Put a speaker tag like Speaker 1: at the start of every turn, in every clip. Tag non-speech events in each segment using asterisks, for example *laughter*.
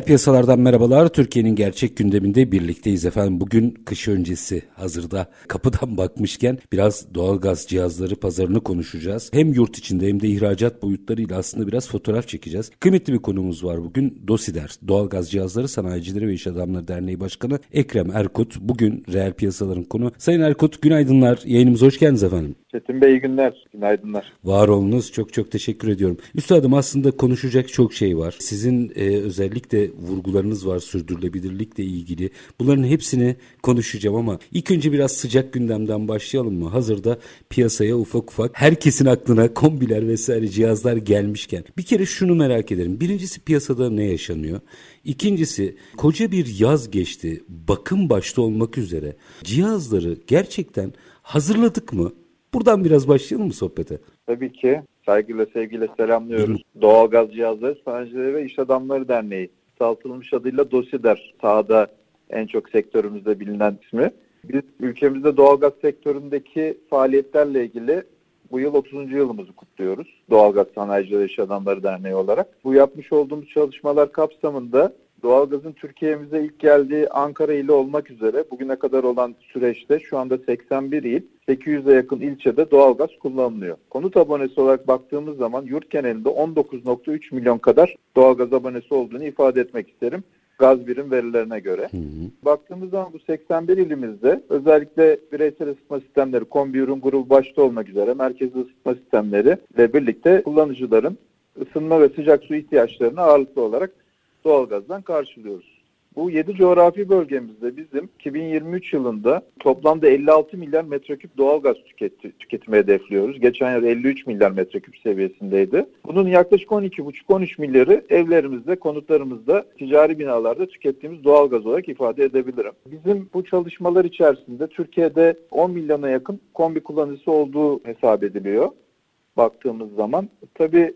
Speaker 1: Reel piyasalardan merhabalar. Türkiye'nin gerçek gündeminde birlikteyiz efendim. Bugün kış öncesi hazırda kapıdan *laughs* bakmışken biraz doğalgaz cihazları pazarını konuşacağız. Hem yurt içinde hem de ihracat boyutlarıyla aslında biraz fotoğraf çekeceğiz. Kıymetli bir konumuz var bugün. DOSİDER, Doğalgaz Cihazları Sanayicileri ve İş Adamları Derneği Başkanı Ekrem Erkut. Bugün reel piyasaların konu. Sayın Erkut günaydınlar. Yayınımıza hoş geldiniz efendim.
Speaker 2: Çetin Bey iyi günler, günaydınlar.
Speaker 1: Var olunuz, çok çok teşekkür ediyorum. Üstadım aslında konuşacak çok şey var. Sizin e, özellikle vurgularınız var sürdürülebilirlikle ilgili. Bunların hepsini konuşacağım ama ilk önce biraz sıcak gündemden başlayalım mı? Hazırda piyasaya ufak ufak herkesin aklına kombiler vesaire cihazlar gelmişken. Bir kere şunu merak ederim. Birincisi piyasada ne yaşanıyor? İkincisi koca bir yaz geçti. Bakım başta olmak üzere cihazları gerçekten hazırladık mı? Buradan biraz başlayalım mı sohbete?
Speaker 2: Tabii ki. Saygıyla sevgiyle selamlıyoruz. Doğalgaz Cihazları Sanayicileri ve İş Adamları Derneği. Saltılmış adıyla DOSİDER. Sahada en çok sektörümüzde bilinen ismi. Biz ülkemizde doğalgaz sektöründeki faaliyetlerle ilgili bu yıl 30. yılımızı kutluyoruz. Doğalgaz Sanayicileri İş Adamları Derneği olarak. Bu yapmış olduğumuz çalışmalar kapsamında Doğalgazın Türkiye'mize ilk geldiği Ankara ili olmak üzere bugüne kadar olan süreçte şu anda 81 il, 800'e yakın ilçede doğalgaz kullanılıyor. Konut abonesi olarak baktığımız zaman yurt genelinde 19.3 milyon kadar doğalgaz abonesi olduğunu ifade etmek isterim gaz birim verilerine göre. Hı hı. Baktığımız zaman bu 81 ilimizde özellikle bireysel ısıtma sistemleri, kombi ürün grubu başta olmak üzere merkezi ısıtma sistemleri ile birlikte kullanıcıların ısınma ve sıcak su ihtiyaçlarını ağırlıklı olarak doğalgazdan karşılıyoruz. Bu 7 coğrafi bölgemizde bizim 2023 yılında toplamda 56 milyar metreküp doğalgaz tüketti, tüketimi hedefliyoruz. Geçen yıl 53 milyar metreküp seviyesindeydi. Bunun yaklaşık 12,5-13 milyarı evlerimizde, konutlarımızda, ticari binalarda tükettiğimiz doğalgaz olarak ifade edebilirim. Bizim bu çalışmalar içerisinde Türkiye'de 10 milyona yakın kombi kullanıcısı olduğu hesap ediliyor baktığımız zaman. Tabii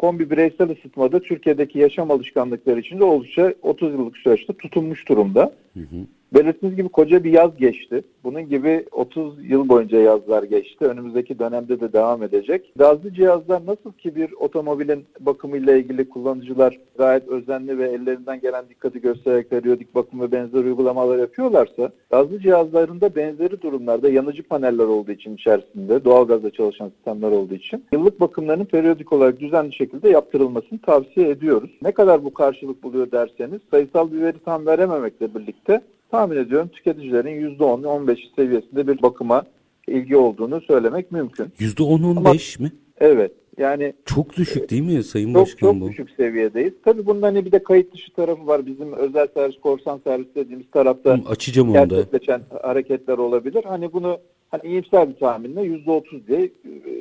Speaker 2: kombi bireysel ısıtmada Türkiye'deki yaşam alışkanlıkları içinde oldukça 30 yıllık süreçte tutunmuş durumda. Hı hı. Belirttiğiniz gibi koca bir yaz geçti. Bunun gibi 30 yıl boyunca yazlar geçti. Önümüzdeki dönemde de devam edecek. Gazlı cihazlar nasıl ki bir otomobilin bakımıyla ilgili kullanıcılar gayet özenli ve ellerinden gelen dikkati göstererek periyodik bakım ve benzer uygulamalar yapıyorlarsa gazlı cihazlarında benzeri durumlarda yanıcı paneller olduğu için içerisinde doğalgazla çalışan sistemler olduğu için yıllık bakımlarının periyodik olarak düzenli şekilde yaptırılmasını tavsiye ediyoruz. Ne kadar bu karşılık buluyor derseniz sayısal bir veri tam verememekle birlikte tahmin ediyorum tüketicilerin %10-15 seviyesinde bir bakıma ilgi olduğunu söylemek mümkün.
Speaker 1: %10-15 mi?
Speaker 2: Evet. Yani
Speaker 1: çok düşük değil mi Sayın
Speaker 2: çok,
Speaker 1: Başkan
Speaker 2: çok
Speaker 1: bu?
Speaker 2: Çok düşük seviyedeyiz. Tabii bunun hani bir de kayıt dışı tarafı var. Bizim özel servis, korsan servis dediğimiz tarafta
Speaker 1: Hı, açacağım da.
Speaker 2: hareketler olabilir. Hani bunu hani iyimser bir tahminle %30 diye e,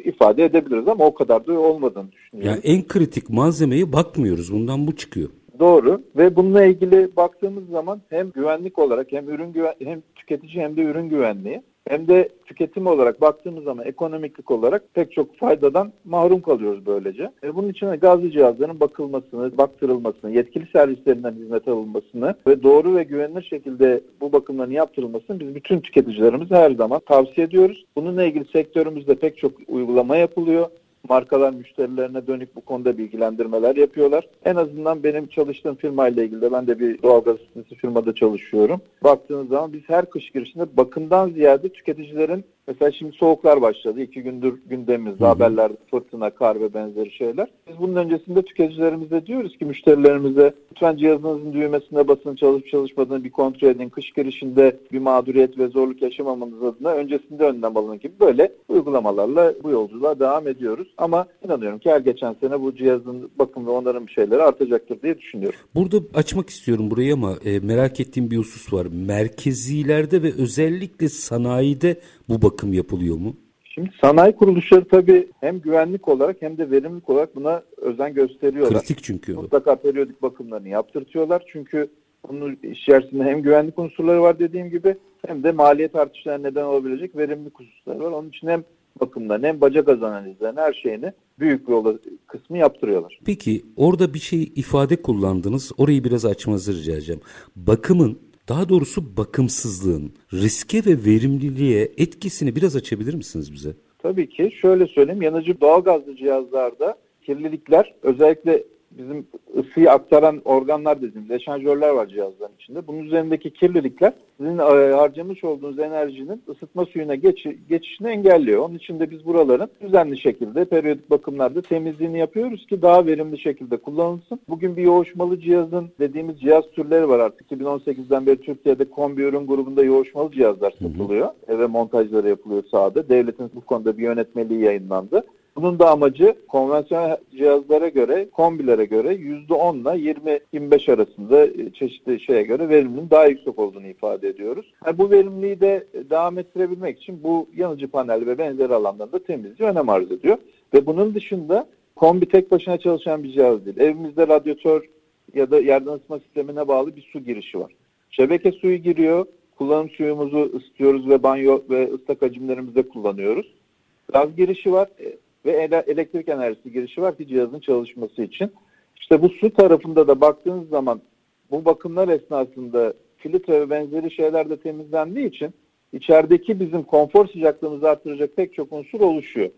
Speaker 2: ifade edebiliriz ama o kadar da olmadığını düşünüyorum.
Speaker 1: Yani en kritik malzemeye bakmıyoruz. Bundan bu çıkıyor.
Speaker 2: Doğru ve bununla ilgili baktığımız zaman hem güvenlik olarak hem ürün güven hem tüketici hem de ürün güvenliği hem de tüketim olarak baktığımız zaman ekonomiklik olarak pek çok faydadan mahrum kalıyoruz böylece. E bunun için gazlı cihazların bakılmasını, baktırılmasını, yetkili servislerinden hizmet alınmasını ve doğru ve güvenilir şekilde bu bakımların yaptırılmasını biz bütün tüketicilerimize her zaman tavsiye ediyoruz. Bununla ilgili sektörümüzde pek çok uygulama yapılıyor markalar müşterilerine dönük bu konuda bilgilendirmeler yapıyorlar. En azından benim çalıştığım firmayla ilgili de ben de bir doğalgaz ısıtıcı firmada çalışıyorum. Baktığınız zaman biz her kış girişinde bakımdan ziyade tüketicilerin Mesela şimdi soğuklar başladı. İki gündür gündemimizde haberlerde fırtına, kar ve benzeri şeyler. Biz bunun öncesinde tüketicilerimize diyoruz ki müşterilerimize lütfen cihazınızın düğmesine basın çalışıp çalışmadığını bir kontrol edin. Kış girişinde bir mağduriyet ve zorluk yaşamamanız adına öncesinde önlem alın gibi böyle uygulamalarla bu yolculuğa devam ediyoruz. Ama inanıyorum ki her geçen sene bu cihazın bakım ve onarım şeyleri artacaktır diye düşünüyorum.
Speaker 1: Burada açmak istiyorum burayı ama e, merak ettiğim bir husus var. Merkezilerde ve özellikle sanayide bu bakım yapılıyor mu?
Speaker 2: Şimdi sanayi kuruluşları tabii hem güvenlik olarak hem de verimlilik olarak buna özen gösteriyorlar.
Speaker 1: Kritik çünkü.
Speaker 2: Mutlaka periyodik bakımlarını yaptırtıyorlar. Çünkü bunun içerisinde hem güvenlik unsurları var dediğim gibi hem de maliyet artışlarına neden olabilecek verimlilik hususları var. Onun için hem bakımdan hem bacak gaz analizlerini her şeyini büyük bir yolda kısmı yaptırıyorlar.
Speaker 1: Peki orada bir şey ifade kullandınız. Orayı biraz açmanızı rica edeceğim. Bakımın daha doğrusu bakımsızlığın riske ve verimliliğe etkisini biraz açabilir misiniz bize?
Speaker 2: Tabii ki. Şöyle söyleyeyim. Yanıcı doğalgazlı cihazlarda kirlilikler özellikle bizim ısıyı aktaran organlar dediğimiz eşanjörler var cihazların içinde. Bunun üzerindeki kirlilikler sizin e, harcamış olduğunuz enerjinin ısıtma suyuna geç, geçişini engelliyor. Onun için de biz buraların düzenli şekilde periyodik bakımlarda temizliğini yapıyoruz ki daha verimli şekilde kullanılsın. Bugün bir yoğuşmalı cihazın dediğimiz cihaz türleri var artık. 2018'den beri Türkiye'de kombi ürün grubunda yoğuşmalı cihazlar satılıyor. Eve montajları yapılıyor sahada. Devletin bu konuda bir yönetmeliği yayınlandı. Bunun da amacı konvansiyonel cihazlara göre, kombilere göre %10 ile 20-25 arasında e, çeşitli şeye göre verimliliğin daha yüksek olduğunu ifade ediyoruz. Yani bu verimliliği de devam ettirebilmek için bu yanıcı panel ve benzeri alanlarında temizliği önem arz ediyor. Ve bunun dışında kombi tek başına çalışan bir cihaz değil. Evimizde radyatör ya da yerden ısıtma sistemine bağlı bir su girişi var. Şebeke suyu giriyor, kullanım suyumuzu ısıtıyoruz ve banyo ve ıslak hacimlerimizde kullanıyoruz. Gaz girişi var ve elektrik enerjisi girişi var ki cihazın çalışması için. İşte bu su tarafında da baktığınız zaman bu bakımlar esnasında filtre ve benzeri şeyler de temizlendiği için içerideki bizim konfor sıcaklığımızı artıracak pek çok unsur oluşuyor.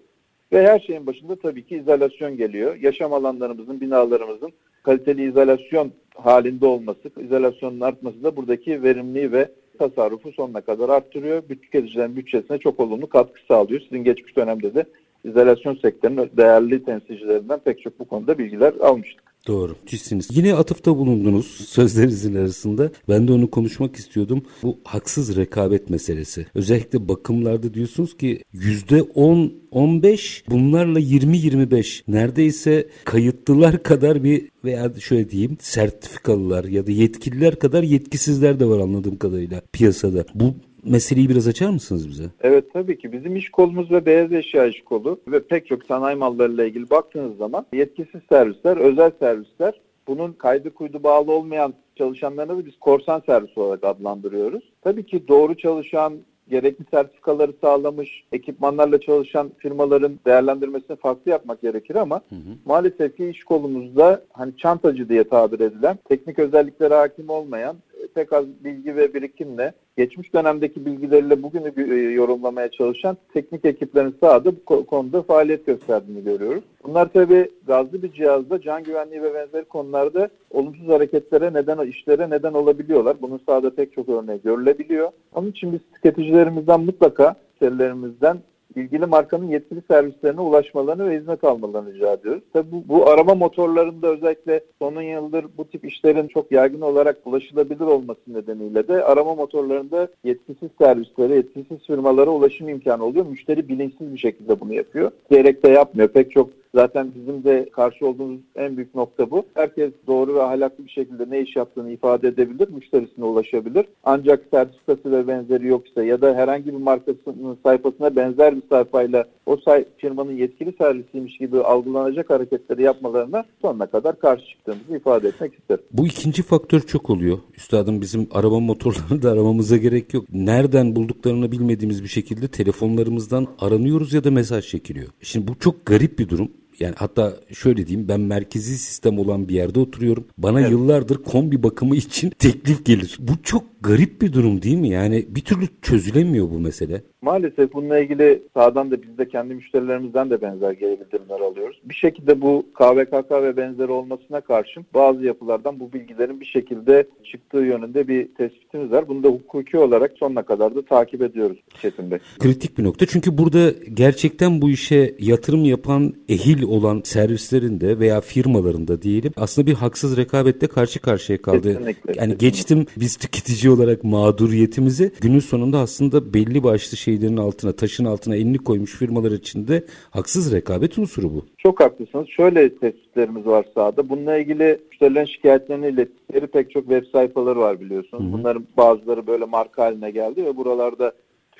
Speaker 2: Ve her şeyin başında tabii ki izolasyon geliyor. Yaşam alanlarımızın, binalarımızın kaliteli izolasyon halinde olması, izolasyonun artması da buradaki verimliliği ve tasarrufu sonuna kadar arttırıyor. Tüketicilerin bütçesine çok olumlu katkı sağlıyor. Sizin geçmiş dönemde de izolasyon sektörünün değerli temsilcilerinden pek çok bu konuda bilgiler almıştık.
Speaker 1: Doğru. Müthişsiniz. Yine atıfta bulundunuz *laughs* sözlerinizin arasında. Ben de onu konuşmak istiyordum. Bu haksız rekabet meselesi. Özellikle bakımlarda diyorsunuz ki yüzde 10 15 bunlarla 20-25 neredeyse kayıtlılar kadar bir veya şöyle diyeyim sertifikalılar ya da yetkililer kadar yetkisizler de var anladığım kadarıyla piyasada. Bu meseleyi biraz açar mısınız bize?
Speaker 2: Evet tabii ki. Bizim iş kolumuz ve beyaz eşya iş kolu ve pek çok sanayi mallarıyla ilgili baktığınız zaman yetkisiz servisler, özel servisler bunun kaydı kuydu bağlı olmayan çalışanlarını da biz korsan servis olarak adlandırıyoruz. Tabii ki doğru çalışan, gerekli sertifikaları sağlamış, ekipmanlarla çalışan firmaların değerlendirmesini farklı yapmak gerekir ama hı hı. maalesef ki iş kolumuzda hani çantacı diye tabir edilen, teknik özelliklere hakim olmayan, pek az bilgi ve birikimle geçmiş dönemdeki bilgileriyle bugünü e, yorumlamaya çalışan teknik ekiplerin sahada bu konuda faaliyet gösterdiğini görüyoruz. Bunlar tabi gazlı bir cihazda can güvenliği ve benzeri konularda olumsuz hareketlere neden, işlere neden olabiliyorlar. Bunun sahada pek çok örneği görülebiliyor. Onun için biz tüketicilerimizden mutlaka müşterilerimizden ilgili markanın yetkili servislerine ulaşmalarını ve hizmet almalarını rica ediyoruz. Tabi bu, bu arama motorlarında özellikle son yıldır bu tip işlerin çok yaygın olarak ulaşılabilir olması nedeniyle de arama motorlarında yetkisiz servislere, yetkisiz firmalara ulaşım imkanı oluyor. Müşteri bilinçsiz bir şekilde bunu yapıyor. Gerek de yapmıyor. Pek çok Zaten bizim de karşı olduğumuz en büyük nokta bu. Herkes doğru ve ahlaklı bir şekilde ne iş yaptığını ifade edebilir, müşterisine ulaşabilir. Ancak sertifikası ve benzeri yoksa ya da herhangi bir markasının sayfasına benzer bir sayfayla o say firmanın yetkili servisiymiş gibi algılanacak hareketleri yapmalarına sonuna kadar karşı çıktığımızı ifade etmek isterim.
Speaker 1: Bu ikinci faktör çok oluyor. Üstadım bizim araba motorlarını da aramamıza gerek yok. Nereden bulduklarını bilmediğimiz bir şekilde telefonlarımızdan aranıyoruz ya da mesaj çekiliyor. Şimdi bu çok garip bir durum. Yani hatta şöyle diyeyim ben merkezi sistem olan bir yerde oturuyorum. Bana evet. yıllardır kombi bakımı için *laughs* teklif gelir. Bu çok garip bir durum değil mi? Yani bir türlü çözülemiyor bu mesele.
Speaker 2: Maalesef bununla ilgili sağdan da biz de kendi müşterilerimizden de benzer geri bildirimler alıyoruz. Bir şekilde bu KVKK ve benzeri olmasına karşın bazı yapılardan bu bilgilerin bir şekilde çıktığı yönünde bir tespitimiz var. Bunu da hukuki olarak sonuna kadar da takip ediyoruz Çetin Bey.
Speaker 1: Kritik bir nokta çünkü burada gerçekten bu işe yatırım yapan ehil olan servislerinde veya firmalarında diyelim aslında bir haksız rekabette karşı karşıya kaldı.
Speaker 2: Kesinlikle,
Speaker 1: yani
Speaker 2: kesinlikle.
Speaker 1: geçtim biz tüketici olarak mağduriyetimizi günün sonunda aslında belli başlı şeylerin altına taşın altına elini koymuş firmalar için de haksız rekabet unsuru bu.
Speaker 2: Çok haklısınız. Şöyle tespitlerimiz var sahada. Bununla ilgili müşterilerin şikayetlerini ilettikleri pek çok web sayfaları var biliyorsunuz.
Speaker 1: Hı hı.
Speaker 2: Bunların bazıları böyle marka haline geldi ve buralarda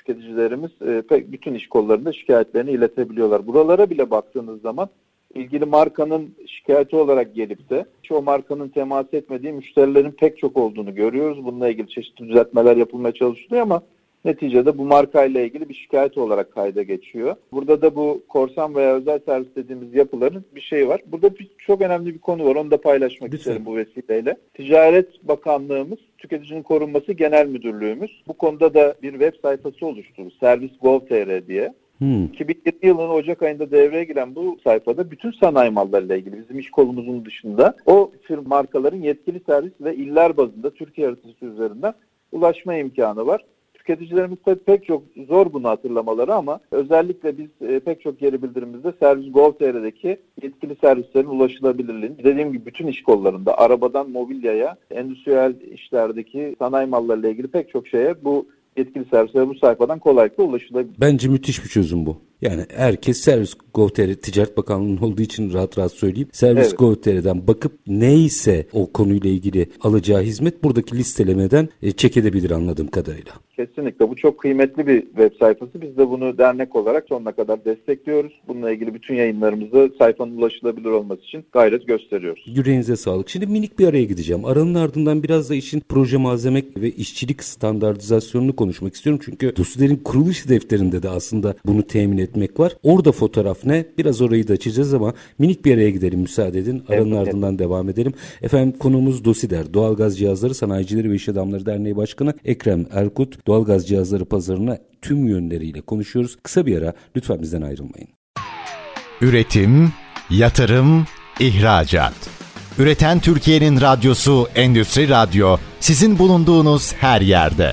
Speaker 2: tüketicilerimiz e, pek bütün iş kollarında şikayetlerini iletebiliyorlar. Buralara bile baktığınız zaman ilgili markanın şikayeti olarak gelip de o markanın temas etmediği müşterilerin pek çok olduğunu görüyoruz. Bununla ilgili çeşitli düzeltmeler yapılmaya çalışılıyor ama neticede bu markayla ilgili bir şikayet olarak kayda geçiyor. Burada da bu korsan veya özel servis dediğimiz yapıların bir şey var. Burada bir, çok önemli bir konu var. Onu da paylaşmak
Speaker 1: Lütfen.
Speaker 2: isterim bu vesileyle. Ticaret Bakanlığımız, Tüketicinin Korunması Genel Müdürlüğümüz bu konuda da bir web sayfası oluşturdu. Servis Gov.tr diye.
Speaker 1: Hmm.
Speaker 2: 2020 yılının Ocak ayında devreye giren bu sayfada bütün sanayi mallarıyla ilgili bizim iş kolumuzun dışında o tür markaların yetkili servis ve iller bazında Türkiye haritası üzerinden ulaşma imkanı var. Tüketicilerimiz pek çok zor bunu hatırlamaları ama özellikle biz e, pek çok geri bildirimimizde Servis Gov.tr'deki yetkili servislerin ulaşılabilirliğini dediğim gibi bütün iş kollarında arabadan mobilyaya, endüstriyel işlerdeki sanayi mallarıyla ilgili pek çok şeye bu yetkili servislere bu sayfadan kolaylıkla ulaşılabilir.
Speaker 1: Bence müthiş bir çözüm bu. Yani herkes Servis Gov.tr Ticaret Bakanlığı'nın olduğu için rahat rahat söyleyeyim. Servis
Speaker 2: Evet.
Speaker 1: Gov.tr'den bakıp neyse o konuyla ilgili alacağı hizmet buradaki listelemeden e, çek edebilir anladığım kadarıyla.
Speaker 2: Kesinlikle bu çok kıymetli bir web sayfası. Biz de bunu dernek olarak sonuna kadar destekliyoruz. Bununla ilgili bütün yayınlarımızı sayfanın ulaşılabilir olması için gayret gösteriyoruz.
Speaker 1: Yüreğinize sağlık. Şimdi minik bir araya gideceğim. Aranın ardından biraz da işin proje malzeme ve işçilik standartizasyonunu konuşmak istiyorum. Çünkü DOSİDER'in kuruluş defterinde de aslında bunu temin etmek var. Orada fotoğraf ne? Biraz orayı da açacağız ama minik bir araya gidelim müsaade edin. Aranın
Speaker 2: Evet.
Speaker 1: ardından devam edelim. Efendim konumuz DOSİDER. Doğalgaz Cihazları Sanayicileri ve İş Adamları Derneği Başkanı Ekrem Erkut. Doğalgaz cihazları pazarına tüm yönleriyle konuşuyoruz. Kısa bir ara lütfen bizden ayrılmayın.
Speaker 3: Üretim, yatırım, ihracat. Üreten Türkiye'nin radyosu Endüstri Radyo sizin bulunduğunuz her yerde.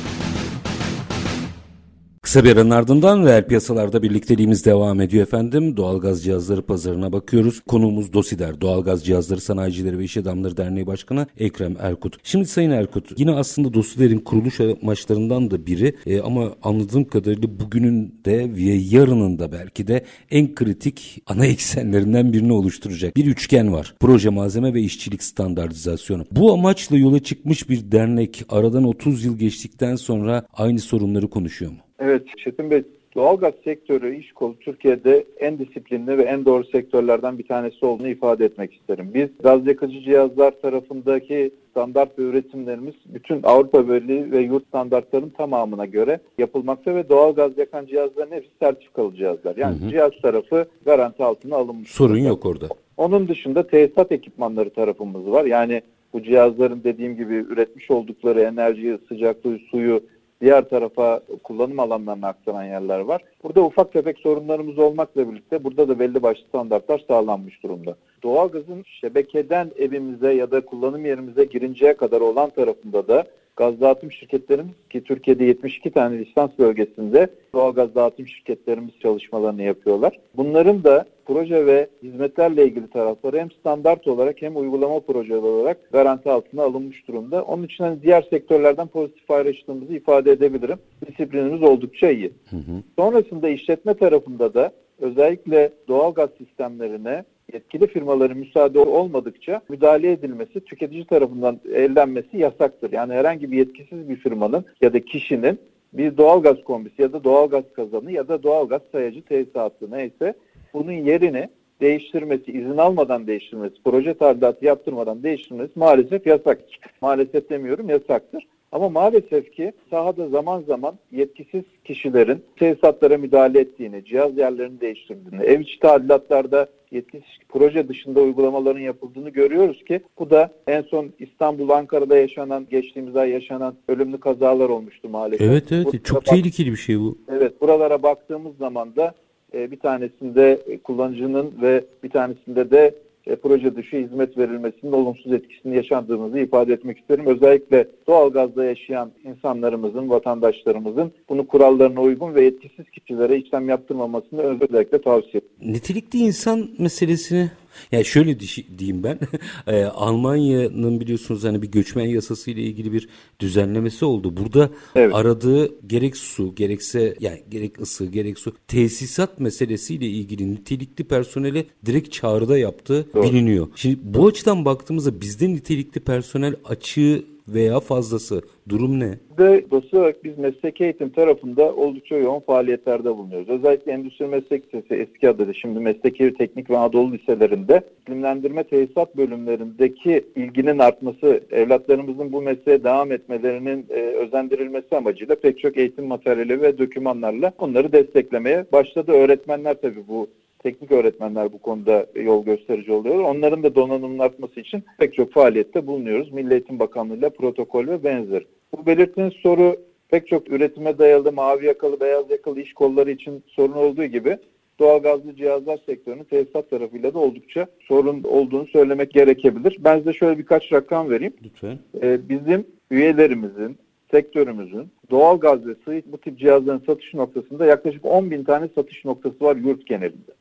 Speaker 1: Kısa bir aranın ardından reel piyasalarda birlikteliğimiz devam ediyor efendim. Doğalgaz cihazları pazarına bakıyoruz. Konuğumuz DOSİDER, Doğalgaz Cihazları Sanayicileri ve İş Adamları Derneği Başkanı Ekrem Erkut. Şimdi Sayın Erkut, yine aslında DOSİDER'in kuruluş amaçlarından da biri e, ama anladığım kadarıyla bugünün de ve yarının da belki de en kritik ana *laughs* eksenlerinden birini oluşturacak bir üçgen var. Proje malzeme ve işçilik standartizasyonu. Bu amaçla yola çıkmış bir dernek aradan 30 yıl geçtikten sonra aynı sorunları konuşuyor mu?
Speaker 2: Evet Çetin Bey doğalgaz sektörü iş kolu Türkiye'de en disiplinli ve en doğru sektörlerden bir tanesi olduğunu ifade etmek isterim. Biz gaz yakıcı cihazlar tarafındaki standart ve üretimlerimiz bütün Avrupa Birliği ve yurt standartlarının tamamına göre yapılmakta ve doğalgaz yakan cihazların hepsi sertifikalı cihazlar. Yani
Speaker 1: Hı hı.
Speaker 2: cihaz tarafı garanti altına alınmış.
Speaker 1: Sorun yok orada.
Speaker 2: Onun dışında tesisat ekipmanları tarafımız var. Yani bu cihazların dediğim gibi üretmiş oldukları enerjiyi, sıcaklığı, suyu diğer tarafa kullanım alanlarına aktaran yerler var. Burada ufak tefek sorunlarımız olmakla birlikte burada da belli başlı standartlar sağlanmış durumda. Doğalgazın şebekeden evimize ya da kullanım yerimize girinceye kadar olan tarafında da gaz dağıtım şirketlerimiz ki Türkiye'de 72 tane lisans bölgesinde doğalgaz dağıtım şirketlerimiz çalışmalarını yapıyorlar. Bunların da proje ve hizmetlerle ilgili tarafları hem standart olarak hem uygulama projeleri olarak garanti altına alınmış durumda. Onun için hani diğer sektörlerden pozitif ayrıştığımızı ifade edebilirim. Disiplinimiz oldukça iyi.
Speaker 1: Hı hı.
Speaker 2: Sonrasında işletme tarafında da özellikle doğalgaz sistemlerine yetkili firmaların müsaade olmadıkça müdahale edilmesi, tüketici tarafından ellenmesi yasaktır. Yani herhangi bir yetkisiz bir firmanın ya da kişinin bir doğalgaz kombisi ya da doğalgaz kazanı ya da doğalgaz sayacı tesisatı neyse bunun yerini değiştirmesi, izin almadan değiştirmesi, proje tadilatı yaptırmadan değiştirmesi maalesef yasaktır. Maalesef demiyorum yasaktır. Ama maalesef ki sahada zaman zaman yetkisiz kişilerin tesisatlara müdahale ettiğini, cihaz yerlerini değiştirdiğini, ev içi tadilatlarda yetkisiz proje dışında uygulamaların yapıldığını görüyoruz ki bu da en son İstanbul, Ankara'da yaşanan, geçtiğimiz ay yaşanan ölümlü kazalar olmuştu maalesef.
Speaker 1: Evet evet Burada çok bak- tehlikeli bir şey bu.
Speaker 2: Evet buralara baktığımız zaman da e, bir tanesinde kullanıcının ve bir tanesinde de e, proje dışı hizmet verilmesinin olumsuz etkisini yaşandığımızı ifade etmek isterim. Özellikle doğalgazda yaşayan insanlarımızın, vatandaşlarımızın bunu kurallarına uygun ve etkisiz kişilere işlem yaptırmamasını özellikle tavsiye ederim.
Speaker 1: Nitelikli insan meselesini yani şöyle diyeyim ben. *laughs* e, Almanya'nın biliyorsunuz hani bir göçmen yasası ile ilgili bir düzenlemesi oldu. Burada evet. aradığı gerek su, gerekse yani gerek ısı, gerek su tesisat meselesiyle ilgili nitelikli personele direkt çağrıda yaptığı Doğru. biliniyor. Şimdi bu açıdan baktığımızda bizde nitelikli personel açığı veya fazlası durum ne?
Speaker 2: Ve dolayısıyla olarak biz meslek eğitim tarafında oldukça yoğun faaliyetlerde bulunuyoruz. Özellikle Endüstri Meslek Lisesi eski adı şimdi Mesleki Teknik ve Anadolu liselerinde iklimlendirme tesisat bölümlerindeki ilginin artması, evlatlarımızın bu mesleğe devam etmelerinin e, özendirilmesi amacıyla pek çok eğitim materyali ve dokümanlarla onları desteklemeye başladı. Öğretmenler tabii bu teknik öğretmenler bu konuda yol gösterici oluyor. Onların da donanımın artması için pek çok faaliyette bulunuyoruz. Milli Eğitim Bakanlığı ile protokol ve benzeri. Bu belirttiğiniz soru pek çok üretime dayalı mavi yakalı, beyaz yakalı iş kolları için sorun olduğu gibi doğalgazlı cihazlar sektörünün tesisat tarafıyla da oldukça sorun olduğunu söylemek gerekebilir. Ben size şöyle birkaç rakam vereyim.
Speaker 1: Lütfen.
Speaker 2: Ee, bizim üyelerimizin, sektörümüzün doğalgaz ve sığ bu tip cihazların satış noktasında yaklaşık 10 bin tane satış noktası var yurt genelinde.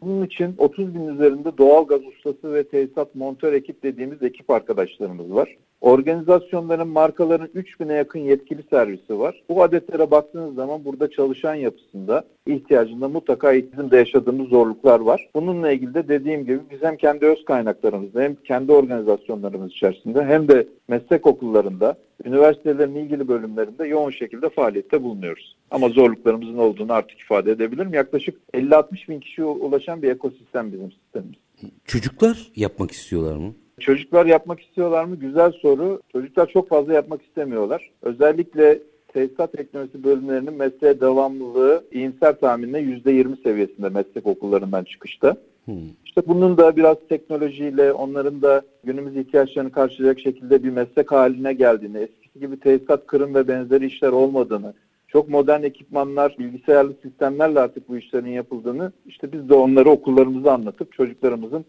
Speaker 2: Bunun için 30 bin üzerinde doğal gaz ustası ve tesisat montör ekip dediğimiz ekip arkadaşlarımız var. Organizasyonların, markaların 3 bine yakın yetkili servisi var. Bu adetlere baktığınız zaman burada çalışan yapısında ihtiyacında mutlaka bizim de yaşadığımız zorluklar var. Bununla ilgili de dediğim gibi biz hem kendi öz kaynaklarımızda hem kendi organizasyonlarımız içerisinde hem de meslek okullarında, üniversitelerin ilgili bölümlerinde yoğun şekilde faaliyette bulunuyoruz. Ama zorluklarımızın olduğunu artık ifade edebilirim. Yaklaşık 50-60 bin kişiye ulaşan bir ekosistem bizim sistemimiz.
Speaker 1: Çocuklar yapmak istiyorlar mı?
Speaker 2: Çocuklar yapmak istiyorlar mı? Güzel soru. Çocuklar çok fazla yapmak istemiyorlar. Özellikle tesisat teknolojisi bölümlerinin mesleğe devamlılığı iyimser tahminle %20 seviyesinde meslek okullarından çıkışta. Hmm. İşte bunun da biraz teknolojiyle onların da günümüz ihtiyaçlarını karşılayacak şekilde bir meslek haline geldiğini, eskisi gibi tesisat, kırım ve benzeri işler olmadığını, çok modern ekipmanlar, bilgisayarlı sistemlerle artık bu işlerin yapıldığını işte biz de onları okullarımıza anlatıp çocuklarımızın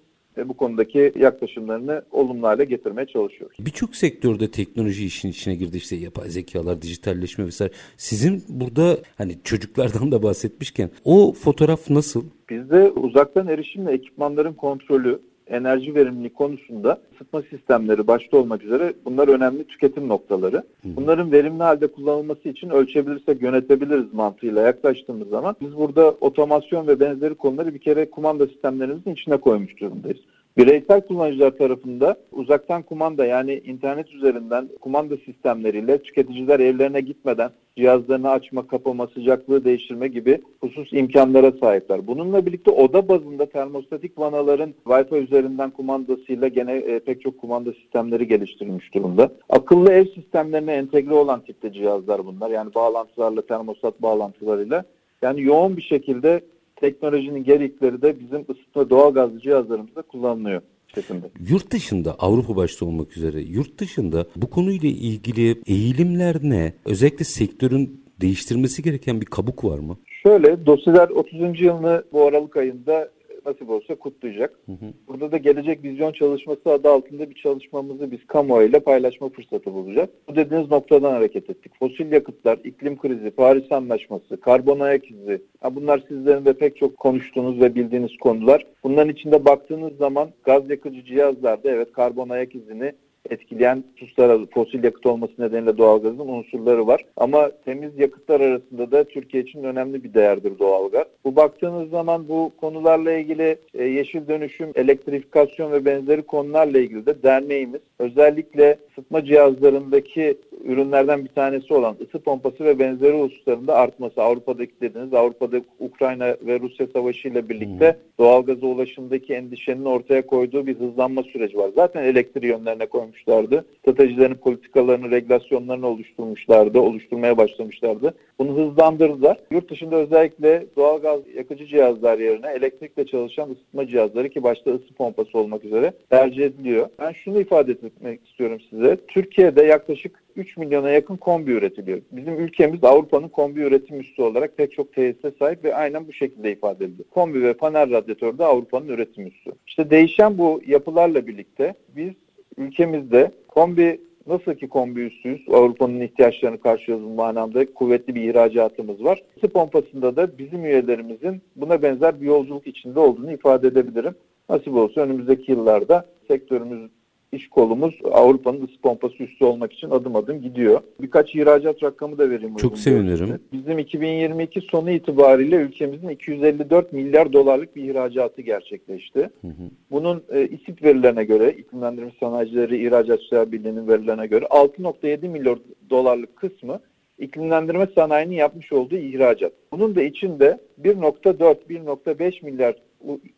Speaker 2: bu konudaki yaklaşımlarını olumlu hale getirmeye çalışıyoruz.
Speaker 1: Birçok sektörde teknoloji işin içine girdi işte yapay zekalar, dijitalleşme vesaire. Sizin burada hani çocuklardan da bahsetmişken o fotoğraf nasıl?
Speaker 2: Bizde uzaktan erişimle ekipmanların kontrolü, enerji verimliliği konusunda ısıtma sistemleri başta olmak üzere bunlar önemli tüketim noktaları. Bunların verimli halde kullanılması için ölçebilirsek yönetebiliriz mantığıyla yaklaştığımız zaman biz burada otomasyon ve benzeri konuları bir kere kumanda sistemlerimizin içine koymuş durumdayız. Bireysel kullanıcılar tarafında uzaktan kumanda yani internet üzerinden kumanda sistemleriyle tüketiciler evlerine gitmeden cihazlarını açma, kapama, sıcaklığı değiştirme gibi husus imkanlara sahipler. Bununla birlikte oda bazında termostatik vanaların Wi-Fi üzerinden kumandasıyla gene e, pek çok kumanda sistemleri geliştirilmiş durumda. Akıllı ev sistemlerine entegre olan tipte cihazlar bunlar. Yani bağlantılarla, termostat bağlantılarıyla. Yani yoğun bir şekilde teknolojinin gerekleri de bizim ısıtma doğalgazlı cihazlarımızda kullanılıyor şeklinde.
Speaker 1: Yurt dışında Avrupa başta olmak üzere yurt dışında bu konuyla ilgili eğilimler ne? Özellikle sektörün değiştirmesi gereken bir kabuk var mı?
Speaker 2: Şöyle dosyalar 30. yılını bu Aralık ayında nasip olsa kutlayacak. Hı hı. Burada da gelecek vizyon çalışması adı altında bir çalışmamızı biz kamuoyuyla paylaşma fırsatı bulacağız. Bu dediğiniz noktadan hareket ettik. Fosil yakıtlar, iklim krizi, Paris Anlaşması, karbon ayak izi. Bunlar sizlerin de pek çok konuştuğunuz ve bildiğiniz konular. Bunların içinde baktığınız zaman gaz yakıcı cihazlarda evet karbon ayak izini etkileyen hususlar fosil yakıt olması nedeniyle doğalgazın unsurları var. Ama temiz yakıtlar arasında da Türkiye için önemli bir değerdir doğalgaz. Bu baktığınız zaman bu konularla ilgili e, yeşil dönüşüm, elektrifikasyon ve benzeri konularla ilgili de derneğimiz özellikle ısıtma cihazlarındaki ürünlerden bir tanesi olan ısı pompası ve benzeri hususlarında artması. Avrupa'daki dediğiniz Avrupa'da Ukrayna ve Rusya savaşı ile birlikte hmm. doğalgaza ulaşımdaki endişenin ortaya koyduğu bir hızlanma süreci var. Zaten elektriği yönlerine koymuş oluşturmuşlardı. Stratejilerini, politikalarını, regülasyonlarını oluşturmuşlardı, oluşturmaya başlamışlardı. Bunu hızlandırdılar. Yurt dışında özellikle doğalgaz yakıcı cihazlar yerine elektrikle çalışan ısıtma cihazları ki başta ısı pompası olmak üzere tercih ediliyor. Ben şunu ifade etmek istiyorum size. Türkiye'de yaklaşık 3 milyona yakın kombi üretiliyor. Bizim ülkemiz Avrupa'nın kombi üretim üssü olarak pek çok tesise sahip ve aynen bu şekilde ifade edildi. Kombi ve panel radyatör de Avrupa'nın üretim üssü. İşte değişen bu yapılarla birlikte biz ülkemizde kombi Nasıl ki kombi üstüyüz, Avrupa'nın ihtiyaçlarını karşılıyoruz manamda kuvvetli bir ihracatımız var. Isı pompasında da bizim üyelerimizin buna benzer bir yolculuk içinde olduğunu ifade edebilirim. Nasip olsa önümüzdeki yıllarda sektörümüz iş kolumuz Avrupa'nın ısı pompası üstü olmak için adım adım gidiyor. Birkaç ihracat rakamı da vereyim.
Speaker 1: Çok sevinirim.
Speaker 2: Bizim 2022 sonu itibariyle ülkemizin 254 milyar dolarlık bir ihracatı gerçekleşti. Hı hı. Bunun e, İSİP verilerine göre, İklimlendirme Sanayicileri İhracatçılar Birliği'nin verilerine göre 6.7 milyar dolarlık kısmı iklimlendirme sanayinin yapmış olduğu ihracat. Bunun da içinde 1.4-1.5 milyar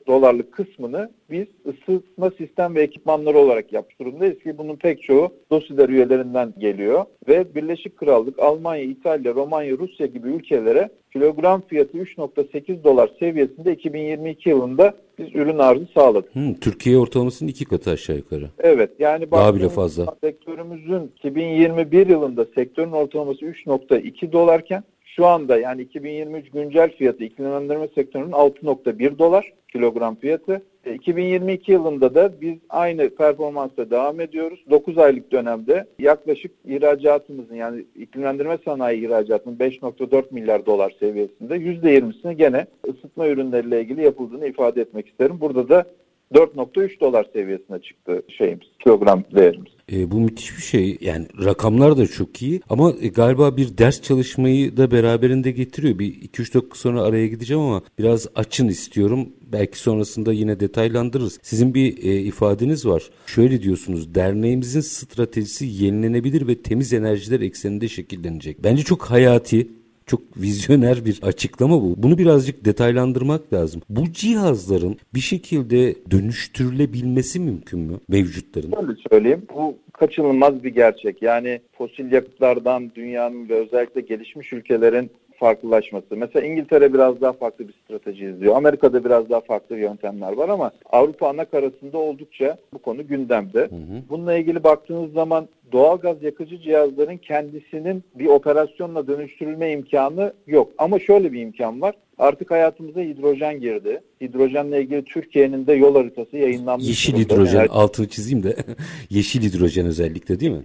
Speaker 2: dolarlık kısmını biz ısıtma sistem ve ekipmanları olarak yapmış durumdayız ki bunun pek çoğu DOSİDER üyelerinden geliyor ve Birleşik Krallık, Almanya, İtalya, Romanya, Rusya gibi ülkelere kilogram fiyatı 3.8 dolar seviyesinde 2022 yılında biz ürün arzı sağladık.
Speaker 1: Hmm, Türkiye ortalamasının iki katı aşağı yukarı.
Speaker 2: Evet yani
Speaker 1: daha bile fazla.
Speaker 2: Sektörümüzün 2021 yılında sektörün ortalaması 3.2 dolarken şu anda yani 2023 güncel fiyatı iklimlendirme sektörünün 6.1 dolar kilogram fiyatı. 2022 e, yılında da biz aynı performansla devam ediyoruz. 9 aylık dönemde yaklaşık ihracatımızın yani iklimlendirme sanayi ihracatının 5.4 milyar dolar seviyesinde %20'sini gene ısıtma ürünleriyle ilgili yapıldığını ifade etmek isterim. Burada da 4.3 dolar seviyesine çıktı şeyimiz, kilogram değerimiz.
Speaker 1: E, bu müthiş bir şey. Yani rakamlar da çok iyi ama e, galiba bir ders çalışmayı da beraberinde getiriyor. Bir 2-3 dakika sonra araya gideceğim ama biraz açın istiyorum. Belki sonrasında yine detaylandırırız. Sizin bir e, ifadeniz var. Şöyle diyorsunuz. Derneğimizin stratejisi yenilenebilir ve temiz enerjiler ekseninde şekillenecek. Bence çok hayati, çok vizyoner bir açıklama bu. Bunu birazcık detaylandırmak lazım. Bu cihazların bir şekilde dönüştürülebilmesi mümkün mü mevcutların?
Speaker 2: Şöyle söyleyeyim. Bu kaçınılmaz bir gerçek. Yani fosil yakıtlardan dünyanın ve özellikle gelişmiş ülkelerin farklılaşması. Mesela İngiltere biraz daha farklı bir strateji izliyor. Amerika'da biraz daha farklı yöntemler var ama Avrupa ana karasında oldukça bu konu gündemde. Hı hı. Bununla ilgili baktığınız zaman doğalgaz yakıcı cihazların kendisinin bir operasyonla dönüştürülme imkanı yok. Ama şöyle bir imkan var. Artık hayatımıza hidrojen girdi. Hidrojenle ilgili Türkiye'nin de yol haritası yayınlanmış.
Speaker 1: Yeşil hidrojen yani, altını çizeyim de. *laughs* yeşil hidrojen özellikle değil mi?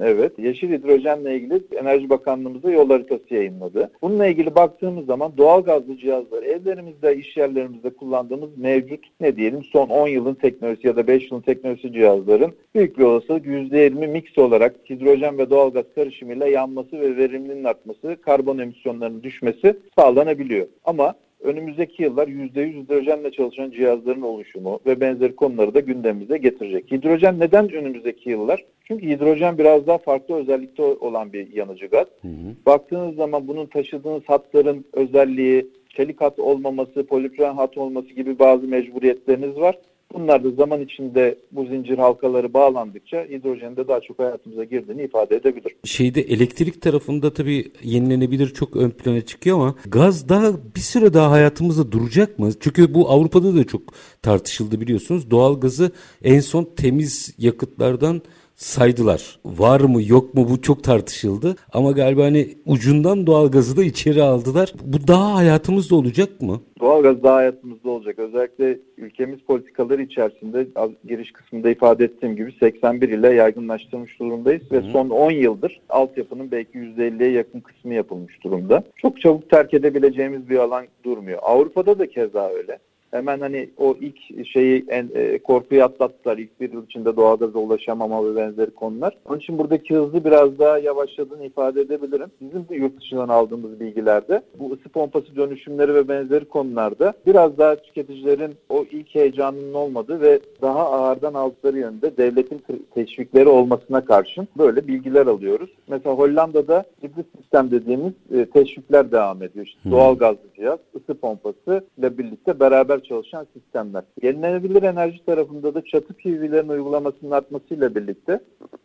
Speaker 2: Evet. Yeşil hidrojenle ilgili Enerji Bakanlığımız da yol haritası yayınladı. Bununla ilgili baktığımız zaman doğal gazlı cihazlar evlerimizde, iş yerlerimizde kullandığımız mevcut ne diyelim son 10 yılın teknolojisi ya da 5 yılın teknolojisi cihazların büyük bir olasılık %20 mix olarak hidrojen ve doğalgaz karışımıyla yanması ve verimliliğinin artması, karbon emisyonlarının düşmesi sağlanabiliyor. Ama önümüzdeki yıllar %100 hidrojenle çalışan cihazların oluşumu ve benzeri konuları da gündemimize getirecek. Hidrojen neden önümüzdeki yıllar? Çünkü hidrojen biraz daha farklı özellikte olan bir yanıcı gaz. Hı hı. Baktığınız zaman bunun taşıdığınız hatların özelliği, çelik hat olmaması, polipropilen hat olması gibi bazı mecburiyetleriniz var. Bunlar da zaman içinde bu zincir halkaları bağlandıkça hidrojenin de daha çok hayatımıza girdiğini ifade edebilir.
Speaker 1: Şeyde elektrik tarafında tabii yenilenebilir çok ön plana çıkıyor ama gaz daha bir süre daha hayatımızda duracak mı? Çünkü bu Avrupa'da da çok tartışıldı biliyorsunuz. Doğal gazı en son temiz yakıtlardan saydılar. Var mı yok mu bu çok tartışıldı. Ama galiba hani ucundan doğalgazı da içeri aldılar. Bu daha hayatımızda olacak mı?
Speaker 2: Doğalgaz daha hayatımızda olacak. Özellikle ülkemiz politikaları içerisinde giriş kısmında ifade ettiğim gibi 81 ile yaygınlaştırmış durumdayız. Hı hı. Ve son 10 yıldır altyapının belki %50'ye yakın kısmı yapılmış durumda. Çok çabuk terk edebileceğimiz bir alan durmuyor. Avrupa'da da keza öyle hemen hani o ilk şeyi en, e, korkuyu atlattılar. İlk bir yıl içinde doğalgaza ulaşamama ve benzeri konular. Onun için buradaki hızlı biraz daha yavaşladığını ifade edebilirim. Bizim de yurt dışından aldığımız bilgilerde bu ısı pompası dönüşümleri ve benzeri konularda biraz daha tüketicilerin o ilk heyecanının olmadığı ve daha ağırdan aldıkları yönde devletin teşvikleri olmasına karşın böyle bilgiler alıyoruz. Mesela Hollanda'da hibrit sistem dediğimiz e, teşvikler devam ediyor. İşte hmm. doğal gazlı cihaz, ısı pompası ile birlikte beraber çalışan sistemler. Yenilenebilir enerji tarafında da çatı PV'lerin uygulamasının artmasıyla birlikte